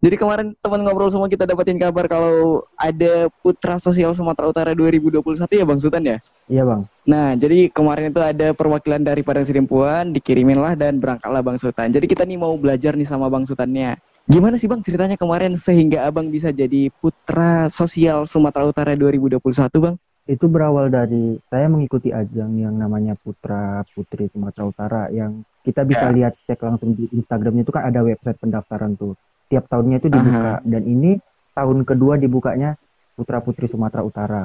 Jadi kemarin teman ngobrol semua kita dapetin kabar kalau ada Putra Sosial Sumatera Utara 2021 ya Bang Sultan ya? Iya bang. Nah, jadi kemarin itu ada perwakilan dari Padang Sidimpuan, dikirimin lah dan berangkatlah Bang Sultan. Jadi kita nih mau belajar nih sama Bang Sultannya. Gimana sih Bang ceritanya kemarin sehingga Abang bisa jadi Putra Sosial Sumatera Utara 2021 Bang? Itu berawal dari saya mengikuti ajang yang namanya Putra Putri Sumatera Utara yang kita bisa Ya. lihat cek langsung di Instagramnya itu kan ada website pendaftaran tuh. Tiap tahunnya itu dibuka dan ini tahun kedua dibukanya Putra Putri Sumatera Utara.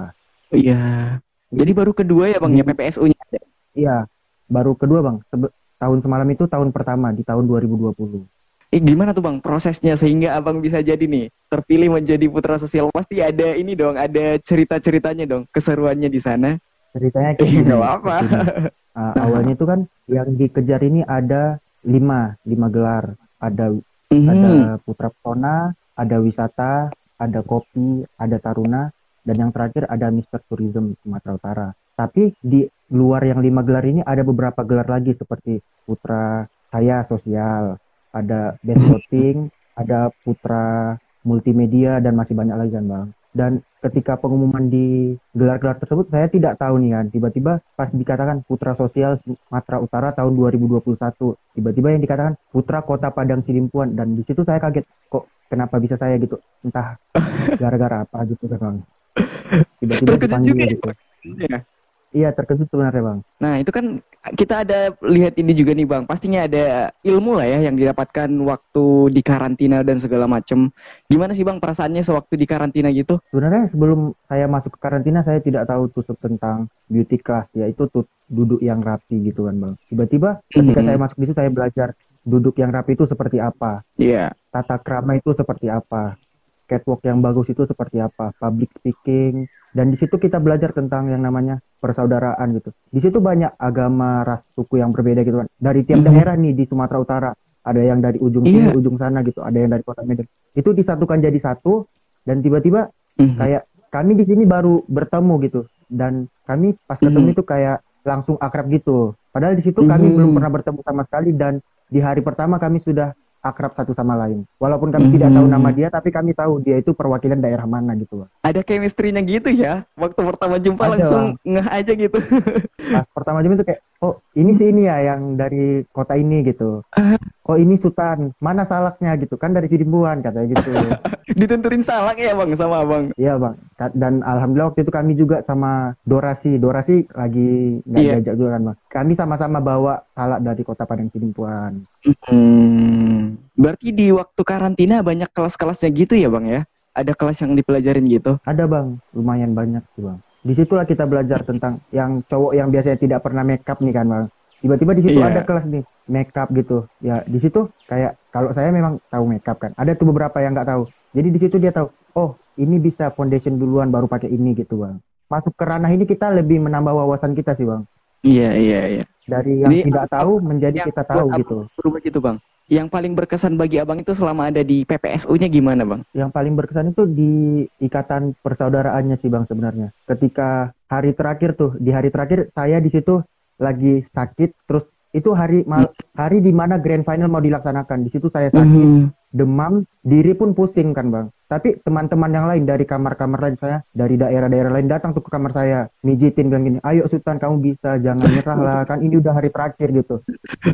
Iya. Jadi baru kedua ya Bang ya PPSU-nya. Iya, baru kedua bang. Sebe- tahun semalam itu tahun pertama di tahun 2020. Eh gimana tuh Bang prosesnya sehingga Abang bisa jadi nih terpilih menjadi Putra Sosial? Pasti ada ini dong, ada cerita-ceritanya dong, keseruannya di sana. Ceritanya kayak Eh, gini. gini. Uh, awalnya itu kan yang dikejar ini ada lima, lima gelar. Ada Mhm. ada Putra Pesona, ada wisata, ada kopi, ada taruna, dan yang terakhir ada Mister Tourism Sumatera Utara. Tapi di luar yang lima gelar ini ada beberapa gelar lagi seperti Putra Saya Sosial, ada Best Voting, ada Putra Multimedia dan masih banyak lagi kan bang. Dan ketika pengumuman di gelar-gelar tersebut saya tidak tahu nih kan, tiba-tiba pas dikatakan Putra Sosial Sumatera Utara tahun 2021, tiba-tiba yang dikatakan Putra Kota Padang Sidimpuan dan di situ saya kaget kok kenapa bisa saya gitu, entah gara-gara apa gitu kan bang. Tiba-tiba dipanggil juga ya, gitu. Ya. Iya terkejut sebenarnya bang. Nah itu kan kita ada lihat ini juga nih Bang, pastinya ada ilmu lah ya yang didapatkan waktu di karantina dan segala macem. Gimana sih Bang perasaannya sewaktu di karantina gitu? Sebenarnya sebelum saya masuk ke karantina saya tidak tahu tusuk tentang beauty class ya itu tuh duduk yang rapi gitu kan bang. Tiba-tiba ketika Mhm. saya masuk di situ saya belajar duduk yang rapi itu seperti apa, Iya. tata krama itu seperti apa, catwalk yang bagus itu seperti apa, public speaking dan di situ kita belajar tentang yang namanya persaudaraan gitu. Di situ banyak agama, ras, suku yang berbeda gitu kan. Dari tiap Mhm. daerah nih di Sumatera Utara ada yang dari ujung sini, ujung sana gitu, ada yang dari kota Medan. Itu disatukan jadi satu dan tiba-tiba Mhm. kayak kami di sini baru bertemu gitu dan kami pas ketemu Mhm. itu kayak langsung akrab gitu padahal di situ kami Mhm. belum pernah bertemu sama sekali dan di hari pertama kami sudah akrab satu sama lain walaupun kami tidak tahu nama dia tapi kami tahu dia itu perwakilan daerah mana gitu Bang. Ada chemistry-nya gitu ya. Waktu pertama jumpa Ada, langsung ngeh aja gitu. pas pertama jam itu kayak oh ini sih ini ya yang dari kota ini gitu Ah. oh ini Sultan mana salaknya gitu kan dari Sidimbuan katanya gitu Ditenturin salak ya Bang sama Abang. Iya bang, dan alhamdulillah waktu itu kami juga sama Dorasi, Dorasi lagi nggak Iya. diajak juga kan bang. Kami sama-sama bawa salak dari kota Padang Sidimpuan. Hmm. Berarti di waktu karantina banyak kelas-kelasnya gitu ya Bang ya? Ada kelas yang dipelajarin gitu. Ada bang, lumayan banyak sih bang. Di situlah kita belajar tentang yang cowok yang biasanya tidak pernah makeup nih kan bang. Tiba-tiba di situ Iya. ada kelas nih makeup gitu. Ya di situ kayak kalau saya memang tahu makeup kan. Ada tuh beberapa yang nggak tahu. Jadi di situ dia tahu. Oh ini bisa foundation duluan baru pakai ini gitu bang. Masuk ke ranah ini kita lebih menambah wawasan kita sih bang. Iya, iya, iya. Dari yang Jadi, tidak tahu menjadi yang kita tahu gitu. Berubah gitu Bang. Yang paling berkesan bagi Abang itu selama ada di PPSU-nya gimana Bang? Yang paling berkesan itu di ikatan persaudaraannya sih Bang sebenarnya. Ketika hari terakhir tuh, di hari terakhir saya di situ lagi sakit terus itu hari mal- hari di mana grand final mau dilaksanakan. Di situ saya sakit, Mhm. demam, diri pun pusing kan Bang. Tapi teman-teman yang lain dari kamar-kamar lain saya, dari daerah-daerah lain datang tuh ke kamar saya, mijitin bilang gini, "Ayo Sultan kamu bisa, jangan nyerah lah, kan ini udah hari terakhir gitu."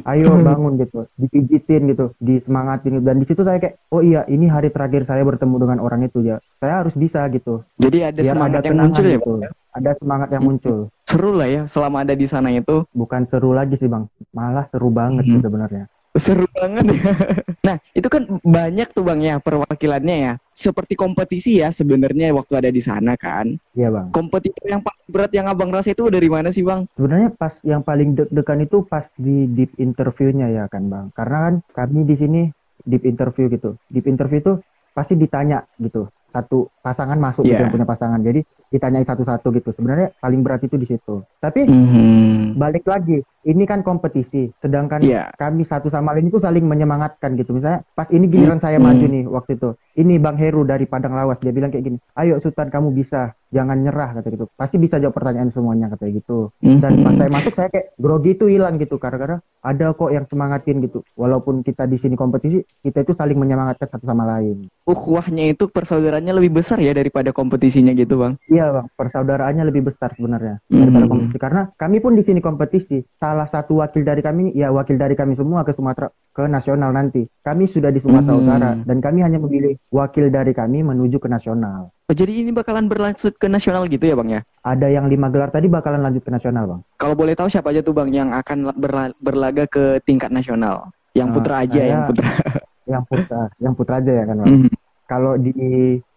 Ayo bangun gitu, dipijitin gitu, disemangatin gitu. dan di situ saya kayak, "Oh iya, ini hari terakhir saya bertemu dengan orang itu ya. Saya harus bisa gitu." Jadi ada Biar semangat ada yang muncul ya gitu. Bang? Ada semangat yang Hmm. muncul. Seru lah ya selama ada di sana itu. Bukan seru lagi sih, Bang. Malah seru banget sih sebenarnya. Seru banget ya. Nah, itu kan banyak tuh Bang ya perwakilannya ya. Seperti kompetisi ya sebenarnya waktu ada di sana kan. Iya, Bang. Kompetitor yang paling berat yang Abang rasa itu dari mana sih Bang? Sebenarnya pas yang paling deg-degan itu pas di deep interviewnya ya kan bang. Karena kan kami di sini deep interview gitu. Deep interview itu pasti ditanya gitu. Satu pasangan masuk gitu Iya. yang punya pasangan. Jadi ditanyai satu-satu gitu. Sebenarnya paling berat itu di situ. Tapi Mhm. balik lagi ini kan kompetisi, sedangkan Iya. kami satu sama lain itu saling menyemangatkan gitu. Misalnya pas ini giliran saya Hmm. maju nih waktu itu. Ini Bang Heru dari Padang Lawas dia bilang kayak gini, "Ayo Sultan kamu bisa, jangan nyerah," kata gitu. Pasti bisa jawab pertanyaan semuanya kata gitu. Dan pas saya masuk saya kayak grogi itu hilang gitu karena ada kok yang semangatin gitu. Walaupun kita di sini kompetisi, kita itu saling menyemangatkan satu sama lain. ukhuwahnya itu persaudaraannya lebih besar ya daripada kompetisinya gitu bang. Iya bang, persaudaraannya lebih besar sebenarnya Mhm. daripada kompetisi. Karena kami pun di sini kompetisi. Salah satu wakil dari kami, ya wakil dari kami semua ke Sumatera, ke nasional nanti. Kami sudah di Sumatera Mhm. Utara dan kami hanya memilih wakil dari kami menuju ke nasional. Oh, jadi ini bakalan berlanjut ke nasional gitu ya bang ya? Ada yang lima gelar tadi bakalan lanjut ke nasional bang. Kalau boleh tahu siapa aja tuh bang yang akan la- berla- berlaga ke tingkat nasional? Yang Ah, putra aja, yang putra. Yang putra, yang putra aja ya kan bang. Mhm. Kalau di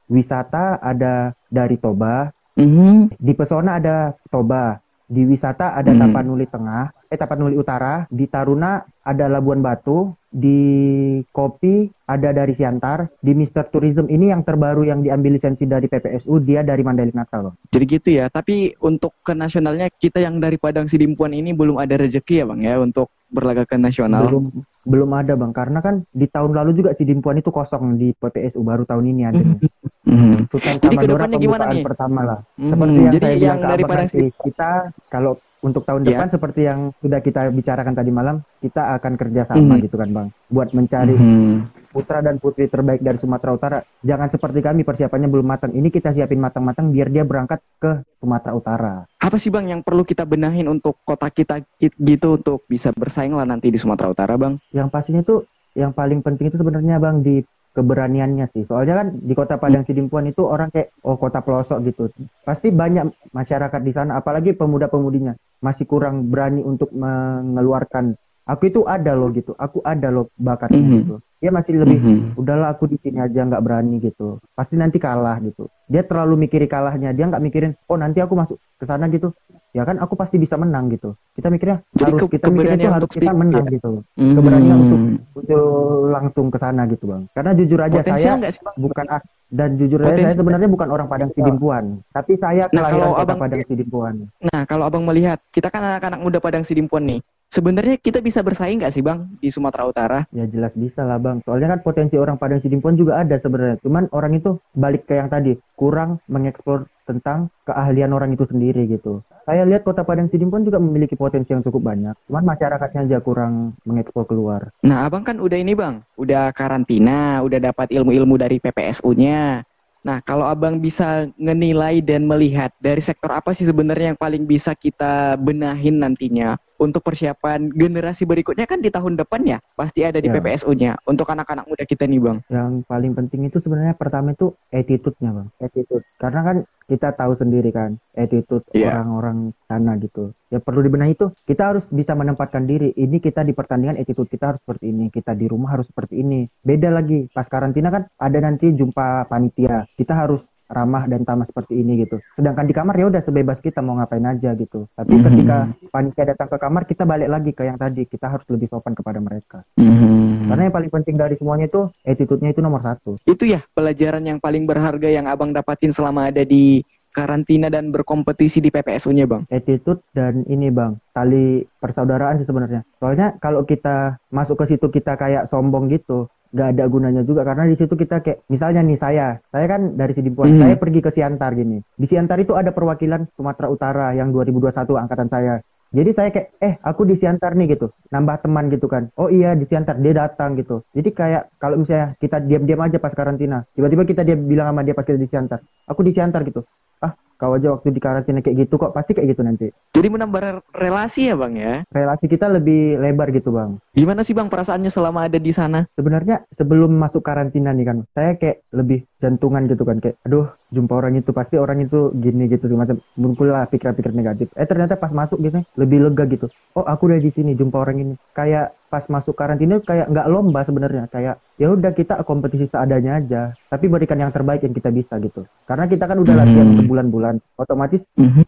wisata ada dari Toba, Mhm. di pesona ada Toba, di wisata ada Hmm. Tapanuli Tengah, eh Tapanuli Utara, di Taruna ada Labuan Batu, di Kopi ada dari Siantar, di Mister Tourism ini yang terbaru yang diambil lisensi dari PPSU dia dari Mandailing Natal. Bang. Jadi gitu ya. Tapi untuk ke nasionalnya kita yang dari Padang Sidimpuan ini belum ada rezeki ya bang ya untuk berlaga ke nasional. Belum belum ada bang, karena kan di tahun lalu juga si Dimpuan itu kosong di PPSU baru tahun ini ada. nih. Mhm. Sultan Samadora gimana pembukaan nih? pertama lah. Mhm. Seperti yang Jadi saya yang bilang ke dari nanti, kita kalau untuk tahun Ya. depan seperti yang sudah kita bicarakan tadi malam, kita akan kerjasama Mhm. gitu kan bang, buat mencari Mhm. putra dan putri terbaik dari Sumatera Utara. Jangan seperti kami persiapannya belum matang. Ini kita siapin matang-matang biar dia berangkat ke Sumatera Utara. Apa sih bang yang perlu kita benahin untuk kota kita ki- gitu untuk bisa bersaing lah nanti di Sumatera Utara bang? Yang pastinya tuh yang paling penting itu sebenarnya bang di keberaniannya sih. Soalnya kan di kota Padang Sidimpuan itu orang kayak oh kota pelosok gitu. Pasti banyak masyarakat di sana, apalagi pemuda-pemudinya masih kurang berani untuk mengeluarkan. Aku itu ada loh gitu. Aku ada loh bakatnya Mhm. gitu. Dia masih lebih Mhm. udahlah aku di sini aja nggak berani gitu pasti nanti kalah gitu dia terlalu mikiri kalahnya dia nggak mikirin oh nanti aku masuk ke sana gitu ya kan aku pasti bisa menang gitu kita mikirnya Jadi harus ke- kita mikirnya tuh harus kita menang ya? gitu Mhm. keberanian untuk untuk langsung ke sana gitu bang karena jujur aja Potensial saya sih bukan ak- dan jujur aja saya sebenarnya bukan orang Padang Sidimpuan tapi saya Nah, kalau abang- Padang Sidimpuan Nah kalau abang melihat kita kan anak-anak muda Padang Sidimpuan nih. Sebenarnya kita bisa bersaing nggak sih bang di Sumatera Utara? Ya jelas bisa lah bang. Soalnya kan potensi orang Padang Sidimpuan juga ada sebenarnya. Cuman orang itu balik ke yang tadi kurang mengeksplor tentang keahlian orang itu sendiri gitu. Saya lihat kota Padang Sidimpuan juga memiliki potensi yang cukup banyak. Cuman masyarakatnya aja kurang mengeksplor keluar. Nah abang kan udah ini bang, udah karantina, udah dapat ilmu-ilmu dari PPSU-nya. Nah kalau abang bisa ngenilai dan melihat dari sektor apa sih sebenarnya yang paling bisa kita benahin nantinya untuk persiapan generasi berikutnya kan di tahun depan ya pasti ada di Ya. PPSU-nya untuk anak-anak muda kita nih bang. Yang paling penting itu sebenarnya pertama itu attitude-nya bang. Attitude. Karena kan kita tahu sendiri kan attitude Iya. orang-orang sana gitu. Ya perlu dibenahi itu kita harus bisa menempatkan diri. Ini kita di pertandingan attitude kita harus seperti ini. Kita di rumah harus seperti ini. Beda lagi pas karantina kan ada nanti jumpa panitia. Kita harus ramah dan tamah seperti ini gitu. Sedangkan di kamar ya udah sebebas kita mau ngapain aja gitu. Tapi Mhm. ketika panitia datang ke kamar kita balik lagi ke yang tadi. Kita harus lebih sopan kepada mereka. Mhm. Karena yang paling penting dari semuanya itu attitude-nya itu nomor satu. Itu ya pelajaran yang paling berharga yang abang dapatin selama ada di karantina dan berkompetisi di PPSU-nya bang. attitude dan ini bang tali persaudaraan sih sebenarnya soalnya kalau kita masuk ke situ kita kayak sombong gitu nggak ada gunanya juga karena di situ kita kayak misalnya nih saya saya kan dari Sidimpuan Hmm. saya pergi ke Siantar gini. Di Siantar itu ada perwakilan Sumatera Utara yang 2021 angkatan saya. Jadi saya kayak eh aku di Siantar nih gitu. Nambah teman gitu kan. Oh iya di Siantar dia datang gitu. Jadi kayak kalau misalnya kita diam-diam aja pas karantina tiba-tiba kita dia bilang sama dia pas kita di Siantar aku di Siantar gitu kau aja waktu di karantina kayak gitu kok pasti kayak gitu nanti. Jadi menambah re- relasi ya bang ya. relasi kita lebih lebar gitu bang. Gimana sih bang perasaannya selama ada di sana? sebenarnya sebelum masuk karantina nih kan saya kayak lebih jantungan gitu kan. Kayak aduh jumpa orang itu pasti orang itu gini gitu semacam muncul lah pikiran-pikiran negatif. Eh ternyata pas masuk gitu lebih lega gitu. Oh aku udah di sini jumpa orang ini. Kayak pas masuk karantina kayak nggak lomba sebenarnya. Kayak ya udah kita kompetisi seadanya aja tapi berikan yang terbaik yang kita bisa gitu. Karena kita kan udah latihan Hmm. berbulan-bulan otomatis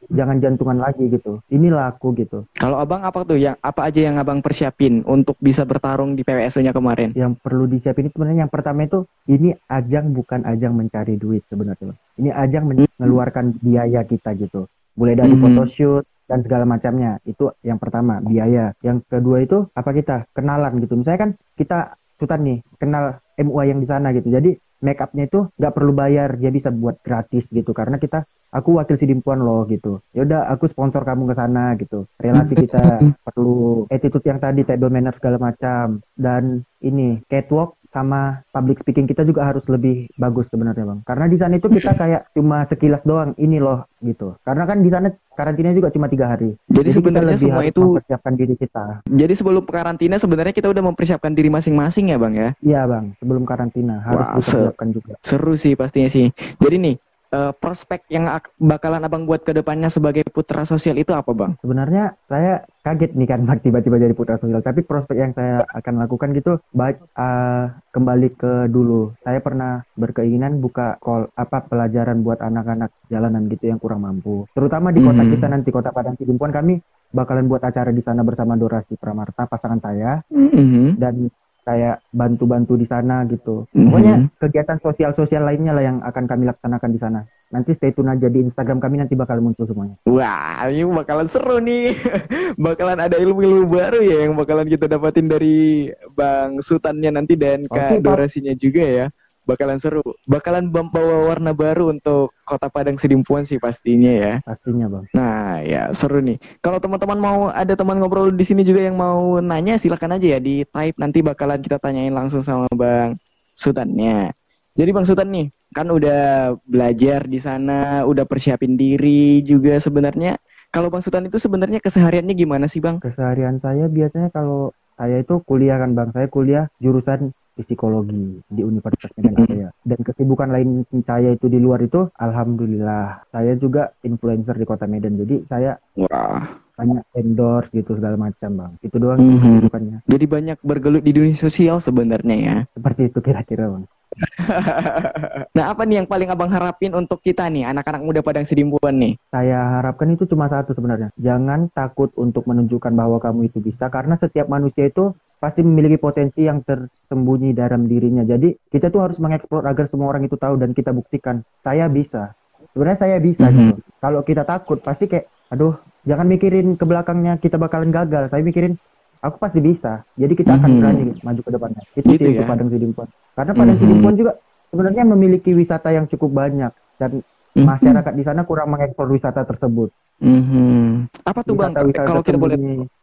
jangan jantungan lagi gitu. Inilah aku gitu. Kalau abang apa tuh yang apa aja yang abang persiapin untuk bisa bertarung di PPSU-nya kemarin? yang perlu disiapin itu sebenarnya yang pertama itu ini ajang bukan ajang mencari duit sebenarnya ini ajang men- mengeluarkan biaya kita gitu. Mulai dari Mhm. photoshoot dan segala macamnya. Itu yang pertama, biaya. Yang kedua itu apa kita? Kenalan gitu. Misalnya kan kita Sultan nih, kenal MUA yang di sana gitu. Jadi make upnya itu nggak perlu bayar, dia bisa buat gratis gitu. Karena kita aku wakil Sidimpuan loh gitu. Ya udah aku sponsor kamu ke sana gitu. Relasi kita perlu attitude yang tadi table manner segala macam dan ini catwalk sama public speaking kita juga harus lebih bagus sebenarnya bang. Karena di sana itu kita kayak cuma sekilas doang ini loh gitu. Karena kan di sana karantina juga cuma tiga hari. Jadi, Jadi sebenarnya semua itu mempersiapkan diri kita. Jadi sebelum karantina sebenarnya kita udah mempersiapkan diri masing-masing ya bang ya? Iya bang. Sebelum karantina harus Wah, dipersiapkan juga. Seru sih pastinya sih. Jadi nih uh, prospek yang bakalan abang buat ke depannya sebagai putra sosial itu apa bang? Sebenarnya saya kaget nih kan tiba-tiba jadi putra sosial. Tapi prospek yang saya akan lakukan gitu, baik uh, kembali ke dulu. Saya pernah berkeinginan buka call apa pelajaran buat anak-anak jalanan gitu yang kurang mampu. Terutama di kota hmm. kita nanti kota Padang Sidimpuan kami bakalan buat acara di sana bersama Dorasi Pramarta pasangan saya hmm. dan kayak bantu-bantu di sana gitu. Mm-hmm. Pokoknya kegiatan sosial-sosial lainnya lah yang akan kami laksanakan di sana. Nanti stay tune aja di Instagram kami nanti bakal muncul semuanya. Wah, ini bakalan seru nih. bakalan ada ilmu-ilmu baru ya yang bakalan kita dapatin dari Bang Sultannya nanti dan Kak okay, Dorasinya juga ya bakalan seru. Bakalan membawa warna baru untuk Kota Padang Sidimpuan sih pastinya ya. Pastinya, Bang. Nah, ya seru nih. Kalau teman-teman mau ada teman ngobrol di sini juga yang mau nanya silakan aja ya di type nanti bakalan kita tanyain langsung sama Bang Sultannya. Jadi Bang Sultan nih, kan udah belajar di sana, udah persiapin diri juga sebenarnya. Kalau Bang Sultan itu sebenarnya kesehariannya gimana sih Bang? Keseharian saya biasanya kalau saya itu kuliah kan Bang, saya kuliah jurusan psikologi di Universitas Medan Area. Dan kesibukan lain saya itu di luar itu, alhamdulillah, saya juga influencer di Kota Medan. Jadi saya Wah. banyak endorse gitu segala macam bang. Itu doang mm -hmm. kesibukannya. Jadi banyak bergelut di dunia sosial sebenarnya ya. Seperti itu kira-kira bang. nah apa nih yang paling abang harapin untuk kita nih anak-anak muda Padang Sidimpuan nih? Saya harapkan itu cuma satu sebenarnya. Jangan takut untuk menunjukkan bahwa kamu itu bisa karena setiap manusia itu pasti memiliki potensi yang tersembunyi dalam dirinya. Jadi kita tuh harus mengeksplor agar semua orang itu tahu dan kita buktikan saya bisa. Sebenarnya saya bisa mm -hmm. gitu. Kalau kita takut pasti kayak aduh jangan mikirin ke belakangnya kita bakalan gagal, tapi mikirin aku pasti bisa. Jadi kita akan mm -hmm. berani maju ke depannya. Itu gitu sih ya? Padang Sidimpuan. Karena Padang mm -hmm. Sidimpuan juga sebenarnya memiliki wisata yang cukup banyak dan mm -hmm. masyarakat di sana kurang mengekspor wisata tersebut. Mm -hmm. Apa tuh bang? Wisata kalau kita boleh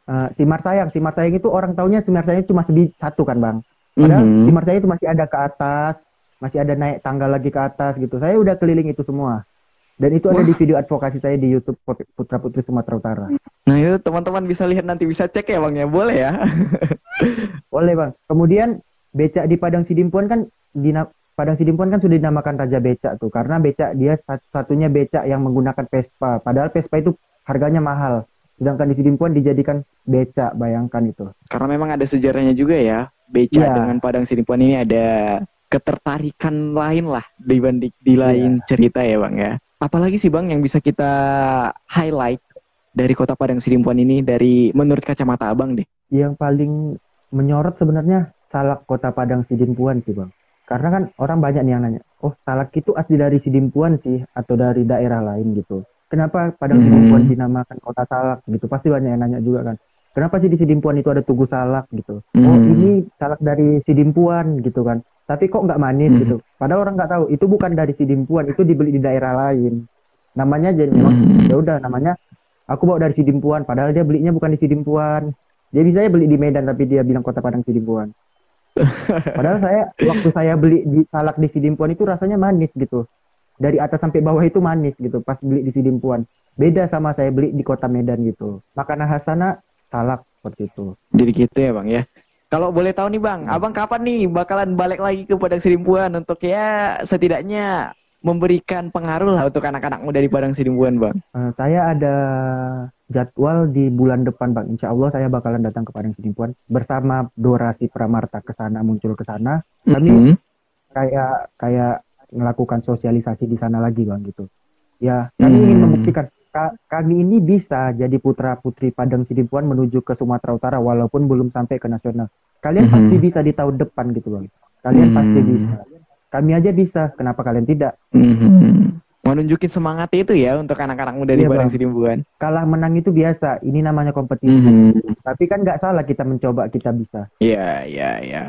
uh, Simar Sayang, Simar Sayang itu orang taunya Simar Sayang cuma sebi satu kan bang. Padahal mm -hmm. Simar Sayang itu masih ada ke atas, masih ada naik tangga lagi ke atas gitu. Saya udah keliling itu semua. Dan itu Wah. ada di video advokasi saya di YouTube Putra Putri Sumatera Utara. Nah itu teman-teman bisa lihat nanti bisa cek ya bang ya, boleh ya? boleh bang. Kemudian becak di Padang Sidimpuan kan di Padang Sidimpuan kan sudah dinamakan Raja Becak tuh karena becak dia satunya becak yang menggunakan Vespa. Padahal Vespa itu harganya mahal. Sedangkan di Sidimpuan dijadikan becak, bayangkan itu. Karena memang ada sejarahnya juga ya. Becak ya. dengan Padang Sidimpuan ini ada ketertarikan lain lah dibanding di lain ya. cerita ya bang ya apalagi sih Bang yang bisa kita highlight dari Kota Padang Sidimpuan ini dari menurut kacamata Abang deh? Yang paling menyorot sebenarnya salak Kota Padang Sidimpuan sih Bang. Karena kan orang banyak nih yang nanya, oh salak itu asli dari Sidimpuan sih atau dari daerah lain gitu. Kenapa Padang hmm. Sidimpuan dinamakan kota salak gitu? Pasti banyak yang nanya juga kan. Kenapa sih di Sidimpuan itu ada tugu salak gitu? Hmm. Oh ini salak dari Sidimpuan gitu kan tapi kok nggak manis hmm. gitu. Padahal orang nggak tahu itu bukan dari Sidimpuan, itu dibeli di daerah lain. Namanya jadi hmm. ya udah namanya aku bawa dari Sidimpuan, padahal dia belinya bukan di Sidimpuan. Dia bisa beli di Medan tapi dia bilang Kota Padang Sidimpuan. Padahal saya waktu saya beli di salak di Sidimpuan itu rasanya manis gitu. Dari atas sampai bawah itu manis gitu pas beli di Sidimpuan. Beda sama saya beli di Kota Medan gitu. Makanan khasana salak seperti itu. Jadi gitu ya, Bang ya. Kalau boleh tahu nih Bang, hmm. Abang kapan nih bakalan balik lagi ke Padang Sidimpuan untuk ya setidaknya memberikan pengaruh lah untuk anak-anak muda di Padang Sidimpuan Bang? Uh, saya ada jadwal di bulan depan Bang. Insya Allah saya bakalan datang ke Padang Sidimpuan bersama Dorasi Pramarta ke sana muncul ke sana. Kami mm -hmm. kayak kayak melakukan sosialisasi di sana lagi Bang gitu. Ya, kami mm. ingin membuktikan kami ini bisa jadi putra putri Padang Sidimpuan menuju ke Sumatera Utara walaupun belum sampai ke nasional. Kalian mm-hmm. pasti bisa di tahun depan gitu bang. Kalian mm-hmm. pasti bisa. Kami aja bisa. Kenapa kalian tidak? Mm-hmm. Mau nunjukin semangat itu ya untuk anak-anak muda di Iya, Padang Bang. Sidimpuan. Kalah menang itu biasa. Ini namanya kompetisi. Mhm. Tapi kan nggak salah kita mencoba, kita bisa. Iya, iya, iya.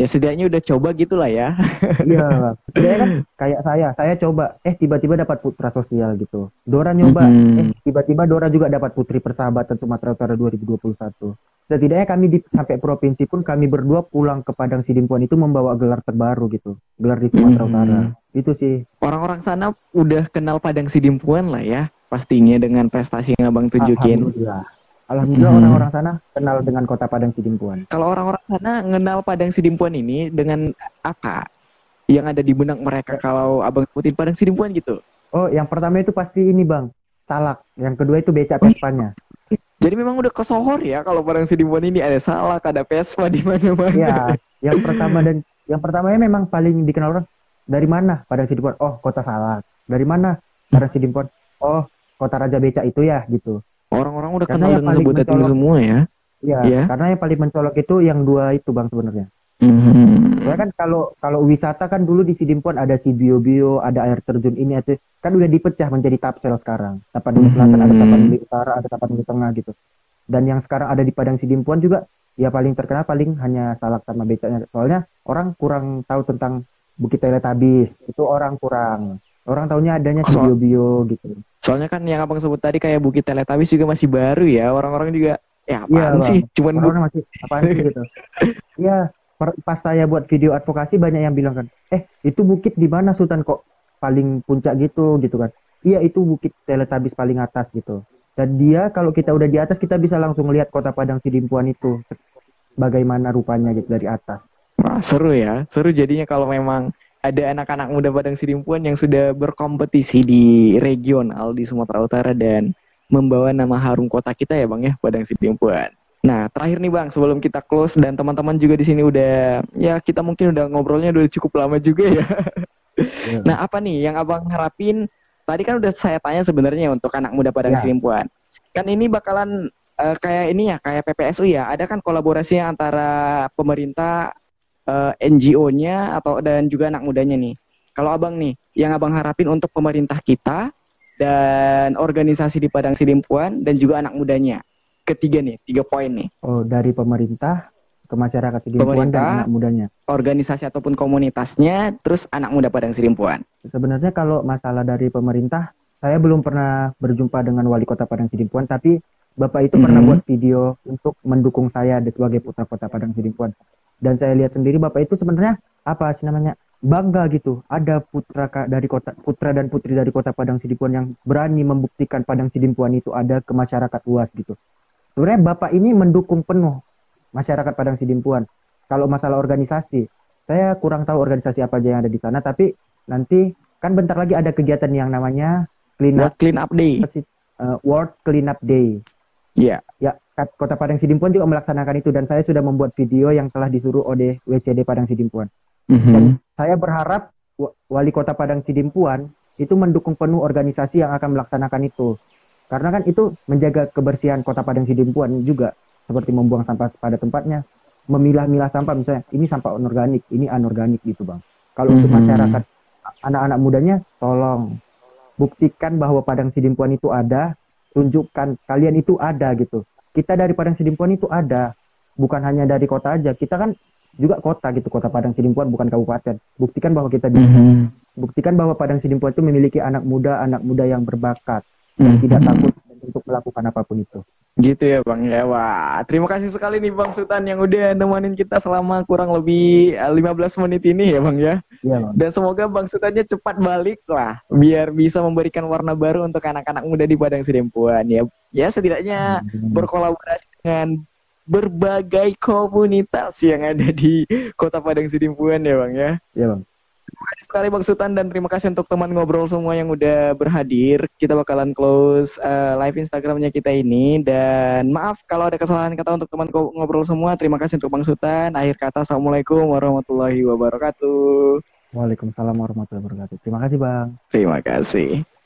Ya setidaknya udah coba gitulah ya. Iya. Dia kan kayak saya, saya coba, eh tiba-tiba dapat putra sosial gitu. Dora nyoba, Mhm. eh tiba-tiba Dora juga dapat putri persahabatan Sumatera Utara 2021. Setidaknya kami di sampai provinsi pun kami berdua pulang ke Padang Sidimpuan itu membawa gelar terbaru gitu, gelar di Sumatera Mhm. Utara. Itu sih. Orang-orang sana udah kenal Padang Sidimpuan lah ya, pastinya dengan prestasi yang abang tunjukin. Alhamdulillah. Alhamdulillah Mhm. orang-orang sana kenal dengan kota Padang Sidimpuan. Kalau orang-orang sana ngenal Padang Sidimpuan ini dengan apa? Yang ada di benak mereka kalau abang sebutin Padang Sidimpuan gitu. Oh, yang pertama itu pasti ini bang, salak. Yang kedua itu becak Oh, Vespanya. Jadi memang udah kesohor ya kalau Padang Sidimpuan ini ada salak, ada Vespa di mana-mana. Iya, yang pertama dan yang pertamanya memang paling dikenal orang dari mana Padang Sidimpuan? Oh, kota salak. Dari mana Padang Sidimpuan? Oh, kota Raja Becak itu ya gitu. Orang-orang udah Karena kenal dengan itu mencolok- semua ya. Iya, Iya. karena yang paling mencolok itu yang dua itu bang sebenarnya. Mhm. Soalnya kan kalau kalau wisata kan dulu di Sidimpuan ada si bio bio, ada air terjun ini itu kan udah dipecah menjadi tapsel sekarang. Tapanuli Selatan ada Mhm. Tapanuli Utara, ada Tapanuli Tengah gitu. Dan yang sekarang ada di Padang Sidimpuan juga ya paling terkenal paling hanya salak sama becaknya. Soalnya orang kurang tahu tentang Bukit Teletabis. Itu orang kurang. Orang taunya adanya si Soal- bio bio gitu. Soalnya kan yang abang sebut tadi kayak Bukit Teletabis juga masih baru ya. Orang-orang juga ya apaan Bang. sih? Cuman Orang masih apaan sih gitu. Iya, pas saya buat video advokasi banyak yang bilang kan, "Eh, itu bukit di mana Sultan kok paling puncak gitu?" gitu kan. Iya, itu bukit Teletabis paling atas gitu. Dan dia kalau kita udah di atas kita bisa langsung lihat kota Padang Sidimpuan itu bagaimana rupanya gitu dari atas. Wah, seru ya. Seru jadinya kalau memang ada anak-anak muda Padang Sidimpuan yang sudah berkompetisi di regional di Sumatera Utara dan membawa nama harum kota kita ya Bang ya, Padang Sidimpuan. Nah, terakhir nih Bang, sebelum kita close dan teman-teman juga di sini udah ya kita mungkin udah ngobrolnya udah cukup lama juga ya. Iya. Nah, apa nih yang Abang harapin? Tadi kan udah saya tanya sebenarnya untuk anak muda Padang Ya. Sidimpuan. Kan ini bakalan eh, kayak ini ya, kayak PPSU ya. Ada kan kolaborasi antara pemerintah, eh, NGO-nya atau dan juga anak mudanya nih. Kalau Abang nih, yang Abang harapin untuk pemerintah kita dan organisasi di Padang Sidimpuan dan juga anak mudanya. Ketiga nih, tiga poin nih. Oh, dari pemerintah ke masyarakat Sidimpuan dan anak mudanya. Organisasi ataupun komunitasnya, terus anak muda Padang Sidimpuan. Sebenarnya kalau masalah dari pemerintah, saya belum pernah berjumpa dengan wali kota Padang Sidimpuan, tapi Bapak itu pernah Mhm. buat video untuk mendukung saya sebagai putra kota Padang Sidimpuan. Dan saya lihat sendiri Bapak itu sebenarnya apa sih namanya bangga gitu. Ada putra dari kota putra dan putri dari kota Padang Sidimpuan yang berani membuktikan Padang Sidimpuan itu ada ke masyarakat luas gitu. Sebenarnya Bapak ini mendukung penuh masyarakat Padang Sidimpuan. Kalau masalah organisasi, saya kurang tahu organisasi apa aja yang ada di sana, tapi nanti kan bentar lagi ada kegiatan yang namanya Clean Up clean up day. Eh, World Clean Up Day. Iya. Ya, Kat- Kota Padang Sidimpuan juga melaksanakan itu dan saya sudah membuat video yang telah disuruh oleh WCD Padang Sidimpuan. Mhm. Saya berharap wa- wali kota Padang Sidimpuan itu mendukung penuh organisasi yang akan melaksanakan itu. Karena kan itu menjaga kebersihan kota Padang Sidimpuan juga seperti membuang sampah pada tempatnya, memilah-milah sampah misalnya ini sampah anorganik, ini anorganik gitu, Bang. Kalau untuk Mhm. masyarakat anak-anak mudanya tolong buktikan bahwa Padang Sidimpuan itu ada, tunjukkan kalian itu ada gitu. Kita dari Padang Sidimpuan itu ada, bukan hanya dari kota aja. Kita kan juga kota gitu, kota Padang Sidimpuan bukan kabupaten. Buktikan bahwa kita bisa. Mhm. Buktikan bahwa Padang Sidimpuan itu memiliki anak muda, anak muda yang berbakat dan Mhm. tidak takut untuk melakukan apa pun itu. Gitu ya Bang ya. Wah, terima kasih sekali nih Bang Sultan yang udah nemenin kita selama kurang lebih eh, 15 menit ini ya Bang ya. Iya, Bang. Dan semoga Bang Sultannya cepat balik lah biar bisa memberikan warna baru untuk anak-anak muda di Padang Sidempuan ya. Ya setidaknya berkolaborasi dengan berbagai komunitas yang ada di Kota Padang Sidimpuan ya Bang ya. Iya, Bang. Sekali Bang Sultan dan terima kasih untuk teman ngobrol semua yang udah berhadir. Kita bakalan close uh, live Instagramnya kita ini dan maaf kalau ada kesalahan kata untuk teman ngobrol semua. Terima kasih untuk Bang Sultan. Akhir kata Assalamualaikum warahmatullahi wabarakatuh. Waalaikumsalam warahmatullahi wabarakatuh. Terima kasih, Bang. Terima kasih.